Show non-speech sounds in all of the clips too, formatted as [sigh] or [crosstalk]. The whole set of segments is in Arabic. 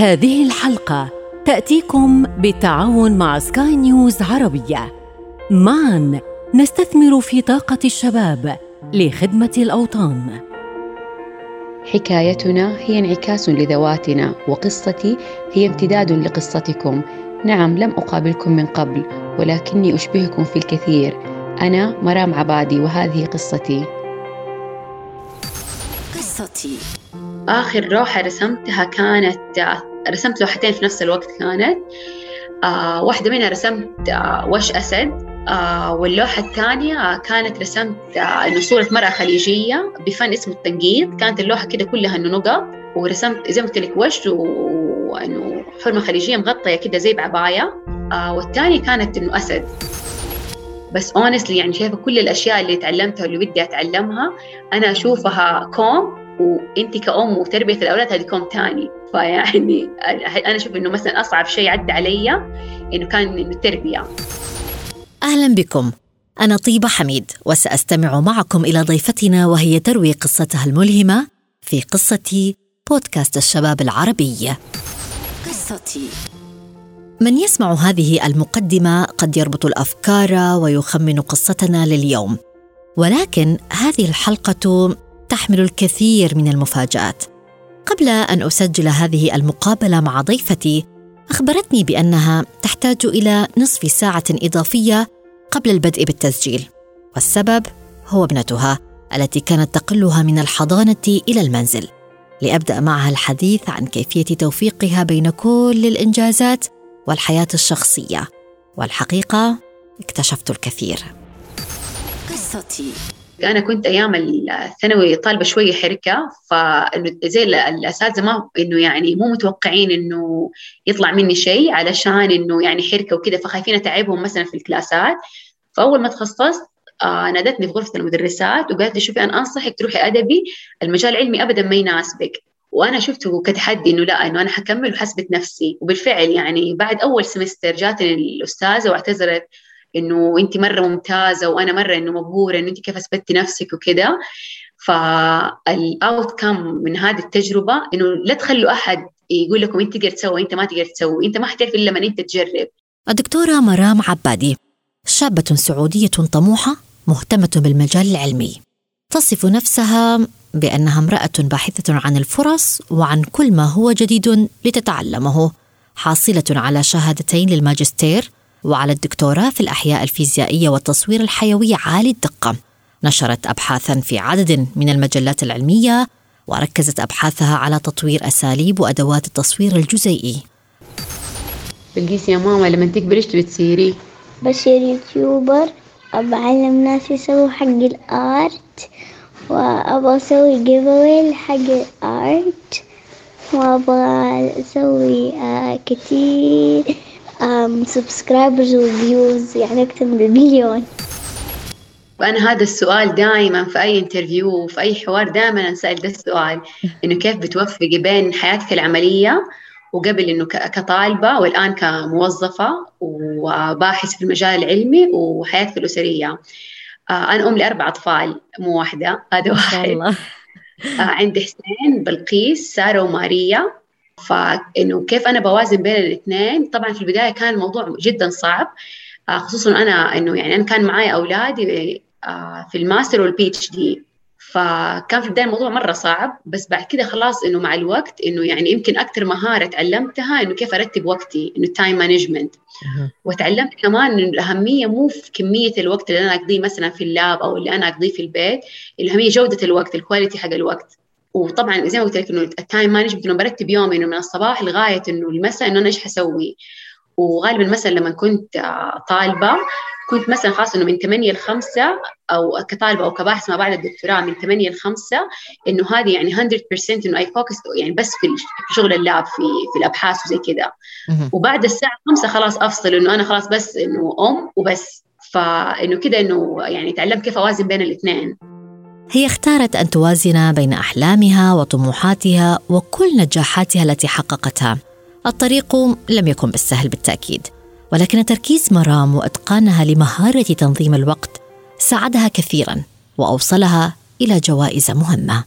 هذه الحلقة تأتيكم بالتعاون مع سكاي نيوز عربية. معا نستثمر في طاقة الشباب لخدمة الأوطان. حكايتنا هي انعكاس لذواتنا وقصتي هي امتداد لقصتكم. نعم لم أقابلكم من قبل ولكني أشبهكم في الكثير. أنا مرام عبادي وهذه قصتي. قصتي آخر لوحة رسمتها كانت رسمت لوحتين في نفس الوقت كانت. آه واحدة منها رسمت آه وش أسد. آه واللوحة الثانية كانت رسمت آه إنه صورة مرأة خليجية بفن اسمه التنقيط. كانت اللوحة كده كلها إنه نقط. ورسمت زي ما قلت لك وش وإنه حرمة خليجية مغطية كده زي بعباية. آه والثانية كانت إنه أسد. بس اونستلي يعني شايفة كل الأشياء اللي تعلمتها واللي بدي أتعلمها أنا أشوفها كوم وانت كأم وتربية الأولاد هذه كوم ثاني فيعني أنا أشوف إنه مثلا أصعب شيء عدى علي إنه كان إنه التربية. أهلا بكم. أنا طيبة حميد وسأستمع معكم إلى ضيفتنا وهي تروي قصتها الملهمة في قصة بودكاست الشباب العربي. قصتي. من يسمع هذه المقدمة قد يربط الأفكار ويخمن قصتنا لليوم. ولكن هذه الحلقة تحمل الكثير من المفاجآت. قبل أن أسجل هذه المقابلة مع ضيفتي أخبرتني بأنها تحتاج إلى نصف ساعة إضافية قبل البدء بالتسجيل والسبب هو ابنتها التي كانت تقلها من الحضانة إلى المنزل. لأبدأ معها الحديث عن كيفية توفيقها بين كل الإنجازات والحياة الشخصية والحقيقة اكتشفت الكثير. قصتي. أنا كنت أيام الثانوي طالبة شوية حركة فزي الأساتذة ما إنه يعني مو متوقعين إنه يطلع مني شيء علشان إنه يعني حركة وكذا فخايفين أتعبهم مثلا في الكلاسات. فأول ما تخصصت آه نادتني في غرفة المدرسات وقالت لي شوفي أنا أنصحك تروحي أدبي المجال العلمي ابدا ما يناسبك. وأنا شفته كتحدي إنه لا إنه أنا حكمل وحسبت نفسي. وبالفعل يعني بعد أول سمستر جاتني الأستاذة واعتذرت. إنه انت مرة ممتازة وأنا مرة إنه مبهورة إنه انت كيف أثبتي نفسك وكذا فالاوت كم من هذه التجربة إنه لا تخلوا أحد يقول لكم انت تقدر تسوي انت ما تقدر تسوي أنت ما حتعرف إلا لما أنت تجرب. الدكتورة مرام عبادي شابة سعودية طموحة مهتمة بالمجال العلمي. تصف نفسها بأنها امرأة باحثة عن الفرص وعن كل ما هو جديد لتتعلمه. حاصلة على شهادتين للماجستير وعلى الدكتوراه في الأحياء الفيزيائية والتصوير الحيوي عالي الدقة. نشرت أبحاثا في عدد من المجلات العلمية وركزت أبحاثها على تطوير أساليب وأدوات التصوير الجزيئي. بلقيس يا ماما لما تكبر إيش تبي تصيري؟ بصير YouTuber أبى أعلم ناس يسووا حق ال art وأبى أسوي gif حق ال art وأبغى أسوي آه كتير. subscribers و views يعني أكثر من المليون وأنا هذا السؤال دائما في أي interview وفي أي حوار دائما أنسأل ده السؤال. [laughs] إنه كيف بتوفقي بين حياتك العملية وقبل إنه كطالبة والآن كموظفة وباحث في المجال العلمي وحياتك الأسرية؟ آه، أنا أم لأربع أطفال مو واحدة هذا واحد. الله. آه، عندي حسين بلقيس سارة وماريا. فإنه كيف أنا بوازن بين الإثنين؟ طبعا في البداية كان الموضوع جدا صعب آه، خصوصا أنا إنه يعني أنا كان معي اولادي آه، في الماستر وال PhD فكان في البداية الموضوع مرة صعب بس بعد كده خلاص إنه مع الوقت إنه يعني يمكن أكثر مهارة تعلمتها إنه كيف أرتب وقتي إنه ال time management وتعلمت كمان إنه الأهمية مو في كمية الوقت اللي أنا أقضيه مثلا في ال lab أو اللي أنا أقضيه في البيت الأهمية جودة الوقت ال quality حق الوقت. وطبعا زي ما قلت لك إنه ال time management إنه برتب يومي إنه من الصباح لغاية إنه المساء إنه أنا إيش حسوي. وغالبا مثلا لما كنت طالبة كنت مثلا خاصه إنه من 8 ل 5 أو كطالبة أو كباحث ما بعد الدكتوراه من 8 ل 5 إنه هذه يعني 100% إنه I focus يعني بس في شغل ال lab في في الأبحاث وزي كذا. وبعد الساعة 5 خلاص أفصل إنه أنا خلاص بس إنه أم وبس. فإنه كذا إنه يعني تعلمت كيف أوازن بين الاثنين. هي اختارت أن توازن بين أحلامها وطموحاتها وكل نجاحاتها التي حققتها. الطريق لم يكن بالسهل بالتأكيد ولكن تركيز مرام وإتقانها لمهارة تنظيم الوقت ساعدها كثيرا وأوصلها إلى جوائز مهمة.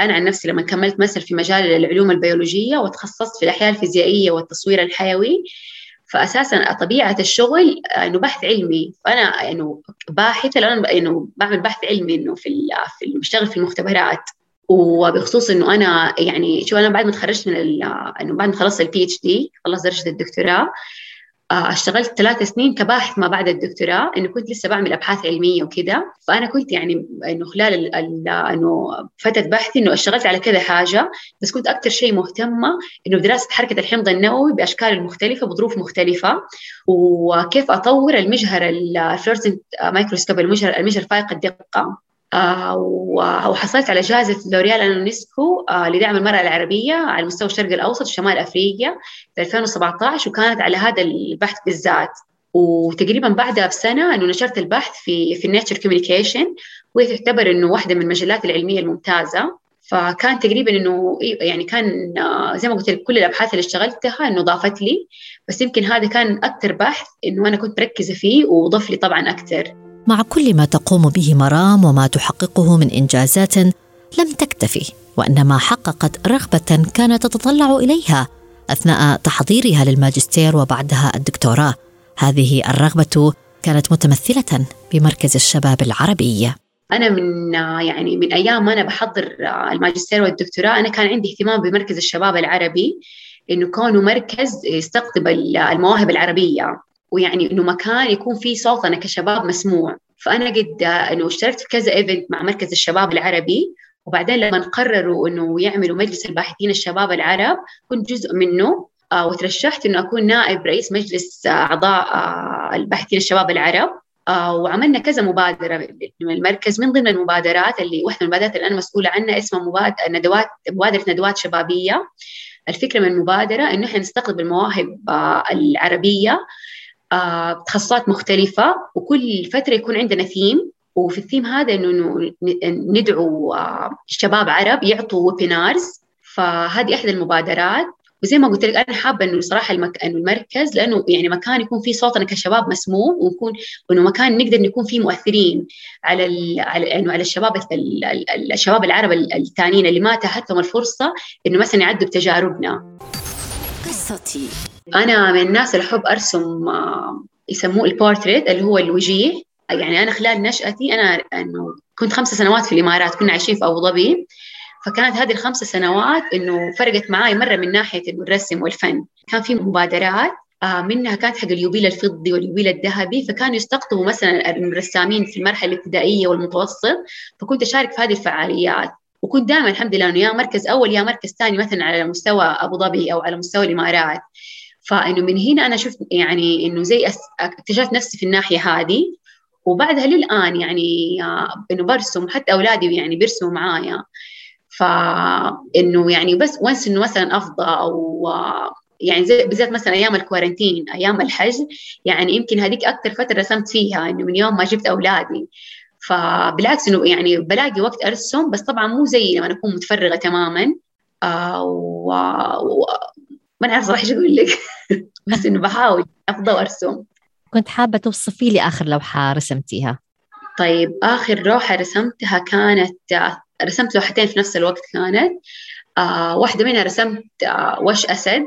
أنا عن نفسي لما كملت مثلا في مجال العلوم البيولوجية وتخصصت في الأحياء الفيزيائية والتصوير الحيوي فاساسا طبيعة الشغل إنه بحث علمي. فأنا إنه باحثة لأنه إنه بعمل بحث علمي إنه في في بشتغل في المختبرات. وبخصوص إنه أنا يعني شو أنا بعد ما تخرجت من إنه بعد ما خلصت ال PhD خلصت درجة الدكتوراه اشتغلت ثلاث سنين كباحث ما بعد الدكتوراه إنه كنت لسه بعمل أبحاث علمية وكذا. فأنا كنت يعني إنه خلال إنه فترة بحثي إنه اشتغلت على كذا حاجة بس كنت أكثر شيء مهتمة إنه بدراسه حركة الحمض النووي بأشكال مختلفه بظروف مختلفة. وكيف أطور المجهر ال fluorescent microscope المجهر المجهر فائق الدقة. آه، وحصلت على جائزة لوريال اليونسكو آه، لدعم المرأة العربية على مستوى الشرق الأوسط وشمال أفريقيا في 2017 وكانت على هذا البحث بالذات. وتقريبا بعدها بسنة أنه نشرت البحث في في ال Nature Communications وهي تعتبر أنه واحدة من المجلات العلمية الممتازة. فكان تقريبا إنه يعني كان آه، زي ما قلت لك كل الأبحاث اللي اشتغلتها إنه ضافت لي. بس يمكن هذا كان أكثر بحث إنه أنا كنت مركزة فيه وضاف لي طبعا أكثر. مع كل ما تقوم به مرام وما تحققه من إنجازات لم تكتفي وإنما حققت رغبة كانت تتطلع إليها أثناء تحضيرها للماجستير وبعدها الدكتوراه. هذه الرغبة كانت متمثلة بمركز الشباب العربي. أنا من يعني من أيام ما أنا بحضر الماجستير والدكتوراه أنا كان عندي اهتمام بمركز الشباب العربي إنه كونه مركز يستقطب المواهب العربية. ويعني إنه مكان يكون فيه صوتنا كشباب مسموع. فأنا قد إنه اشتركت في كذا ايفنت مع مركز الشباب العربي وبعدين لما قرروا إنه يعملوا مجلس الباحثين الشباب العرب كنت جزء منه آه وترشحت إنه أكون نائب رئيس مجلس أعضاء آه الباحثين الشباب العرب. آه وعملنا كذا مبادرة من المركز من ضمن المبادرات اللي واحدة من المبادرات اللي أنا مسؤولة عنها اسمها مبادرة ندوات مبادرة ندوات شبابية. الفكرة من المبادرة إنه إحنا نستقطب المواهب العربية. آه، تخصصات مختلفة وكل فترة يكون عندنا ثيم وفي الثيم هذا إنه ندعو آه، شباب عرب يعطوا ويبينارز فهذه احدى المبادرات. وزي ما قلت لك أنا حابة إنه صراحة المك... إنه المركز لأنه يعني مكان يكون فيه صوتنا كشباب مسموع ونكون انه مكان نقدر نكون فيه مؤثرين على ال... على إنه على الشباب ال... الشباب العرب الثانيين اللي ما اتاحت الفرصة إنه مثلا يعدوا بتجاربنا. قصتي. أنا من الناس اللي أحب أرسم آه، يسموه البورتريت اللي هو الوجيه. يعني أنا خلال نشأتي أنا إنه كنت خمس سنوات في الإمارات كنا عايشين في أبو ظبي. فكانت هذه الخمس سنوات إنه فرقت معي مرة من ناحية إنه الرسم والفن. كان في مبادرات آه، منها كانت حق اليوبيل الفضي واليوبيل الذهبي. فكانوا يستقطبوا مثلا الرسامين في المرحلة الابتدائية والمتوسط. فكنت أشارك في هذه الفعاليات. وكنت دائما الحمد لله إنه يا مركز أول يا مركز ثاني مثلا على مستوى أبو ظبي أو على مستوى الامارات فإنه من هنا أنا شفت يعني إنه زي اكتشفت نفسي في الناحية هذه. وبعدها للآن يعني إنه برسم حتى أولادي يعني بيرسموا معايا. فإنه يعني بس وانس إنه مثلا أفضى أو يعني زي بالذات مثلا أيام الكورنتين أيام الحج يعني يمكن هذيك أكثر فترة رسمت فيها إنه من يوم ما جبت أولادي. فبالعكس إنه يعني بلاقي وقت ارسم بس طبعا مو زي لما أكون متفرغة تماما آه و... و... ما نعرف صراحة إيش أقول لك. [laughs] بس إنه بحاول افضل وارسم كنت حابة توصفي لي آخر لوحة رسمتيها. طيب آخر لوحة رسمتها كانت رسمت لوحتين في نفس الوقت كانت آه واحدة منها رسمت آه وش أسد.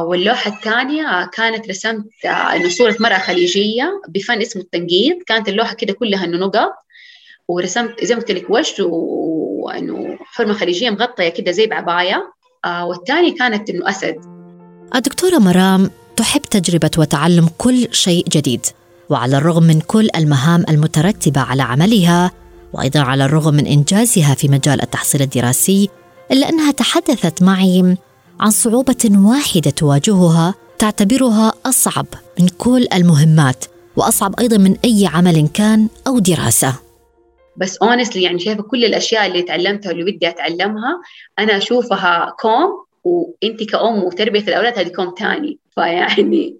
واللوحة الثانية كانت رسمت آه إنه صورة مرأة خليجية بفن اسمه التنقيط. كانت اللوحة كده كلها إنه نقط. ورسمت زي ما قلت لك وش وإنه حرمة خليجية مغطية كده زي بعباية. آه والثاني كانت إنه أسد. الدكتورة مرام تحب تجربة وتعلم كل شيء جديد. وعلى الرغم من كل المهام المترتبة على عملها وأيضا على الرغم من إنجازها في مجال التحصيل الدراسي إلا أنها تحدثت معي عن صعوبة واحدة تواجهها تعتبرها أصعب من كل المهمات وأصعب أيضا من أي عمل كان أو دراسة. بس اونستلي يعني شايفة كل الأشياء اللي تعلمتها واللي بدي أتعلمها أنا أشوفها كوم وأنت كأم وتربية الأولاد هذه كوم ثاني فيعني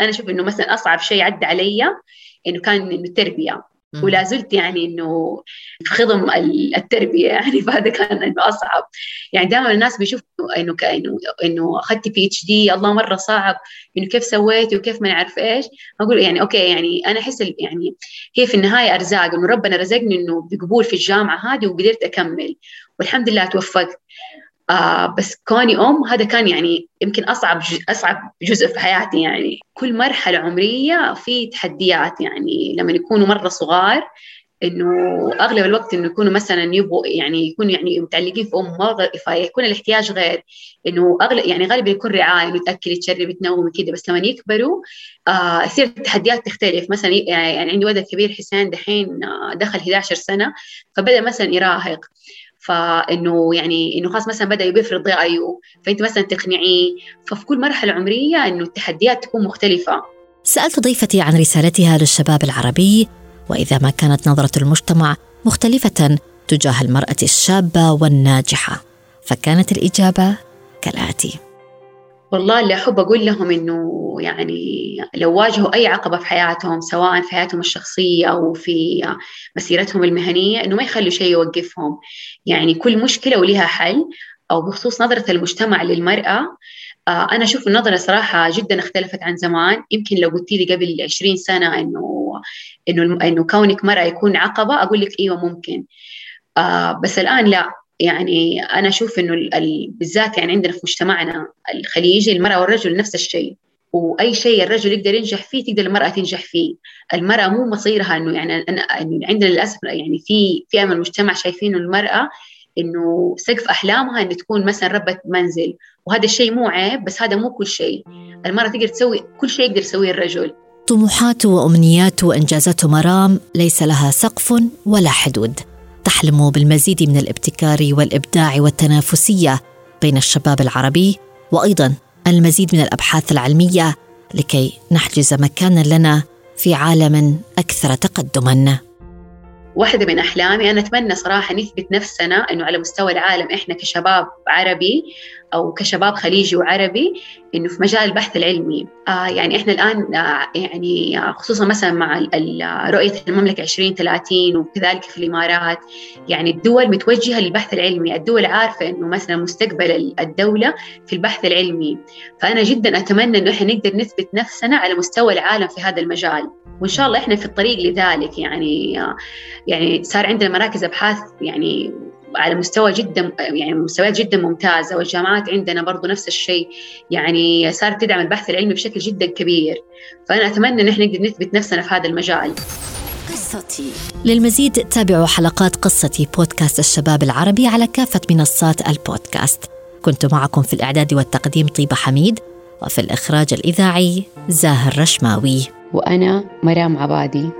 أنا أشوف إنه مثلا أصعب شيء عدى علي إنه كان التربية. ولا زلت يعني إنه في خضم التربية [laughs] يعني فهذا كان إنه أصعب. يعني دائما الناس بيشوفوا إنه كانه انه أخذت PhD الله مرة صعب إنه كيف سويتي وكيف ما نعرف إيش. أقول يعني okay يعني أنا أحس يعني هي في النهاية أرزاق إنه ربنا رزقني إنه بقبول في الجامعة هذه وقدرت أكمل. والحمد لله توفقت. آه بس كوني أم هذا كان يعني يمكن أصعب أصعب جزء في حياتي يعني. كل مرحلة عمرية في تحديات يعني لما يكونوا مرة صغار إنه أغلب الوقت إنه يكونوا مثلا يبغوا يعني يكونوا يعني متعلقين في أم فيكون الاحتياج غير إنه اغلب يعني غالبا يكون رعاية إنه تاكلي تشربي تنومي كذا. بس لما يكبروا آه يصير التحديات تختلف. مثلا يعني عندي ولد كبير حسين دحين آه دخل 11 سنة فبدأ مثلا يراهق. فإنه يعني إنه خلاص مثلا بدأ بيفرض رأيه فأنت مثلا تقنعيه. ففي كل مرحلة عمرية إنه التحديات تكون مختلفة. سالت ضيفتي عن رسالتها للشباب العربي وإذا ما كانت نظرة المجتمع مختلفة تجاه المرأة الشابة والناجحة فكانت الإجابة كالآتي. والله اللي أحب أقول لهم إنه يعني لو واجهوا أي عقبة في حياتهم سواء في حياتهم الشخصية أو في مسيرتهم المهنية إنه ما يخلوا شيء يوقفهم. يعني كل مشكلة ولها حل أو بخصوص نظرة المجتمع للمرأة آه، أنا أشوف النظرة صراحة جدا اختلفت عن زمان. يمكن لو قلت لي قبل 20 سنة إنه إنه إنه كونك مرأة يكون عقبة أقول لك إيوه ممكن. آه بس الآن لا. يعني أنا أشوف إنه بالذات يعني عندنا في مجتمعنا الخليجي المرأة والرجل نفس الشيء. وأي شيء الرجل يقدر ينجح فيه تقدر المرأة تنجح فيه. المرأة مو مصيرها إنه يعني أنا عندنا للأسف يعني في فئه من المجتمع شايفين المرأة إنه سقف أحلامها إنه تكون مثلا ربة منزل. وهذا الشيء مو عيب بس هذا مو كل شيء. المرأة تقدر تسوي كل شيء يقدر يسويه الرجل. طموحات وأمنيات وإنجازات مرام ليس لها سقف ولا حدود. تحلم بالمزيد من الابتكار والإبداع والتنافسية بين الشباب العربي وأيضا المزيد من الأبحاث العلمية لكي نحجز مكانا لنا في عالم أكثر تقدما. واحدة من أحلامي أنا أتمنى صراحة نثبت نفسنا إنه على مستوى العالم إحنا كشباب عربي أو كشباب خليجي وعربي إنه في مجال البحث العلمي. آه يعني إحنا الآن آه يعني آه خصوصا مثلا مع رؤية المملكة 2030 وكذلك في الإمارات يعني الدول متوجهة للبحث العلمي. الدول عارفة إنه مثلا مستقبل الدولة في البحث العلمي. فأنا جدا أتمنى إنه إحنا نقدر نثبت نفسنا على مستوى العالم في هذا المجال. وإن شاء الله إحنا في الطريق لذلك. يعني آه يعني صار عندنا مراكز أبحاث يعني على مستوى جدا يعني مستويات جدا ممتازة. والجامعات عندنا برضو نفس الشيء. يعني صارت تدعم البحث العلمي بشكل جدا كبير. فأنا أتمنى إن إحنا نقدر نثبت نفسنا في هذا المجال. قصتي. للمزيد تابعوا حلقات قصتي بودكاست الشباب العربي على كافة منصات البودكاست. كنت معكم في الإعداد والتقديم طيبة حميد وفي الإخراج الإذاعي زاهر رشماوي. وأنا مرام عبادي.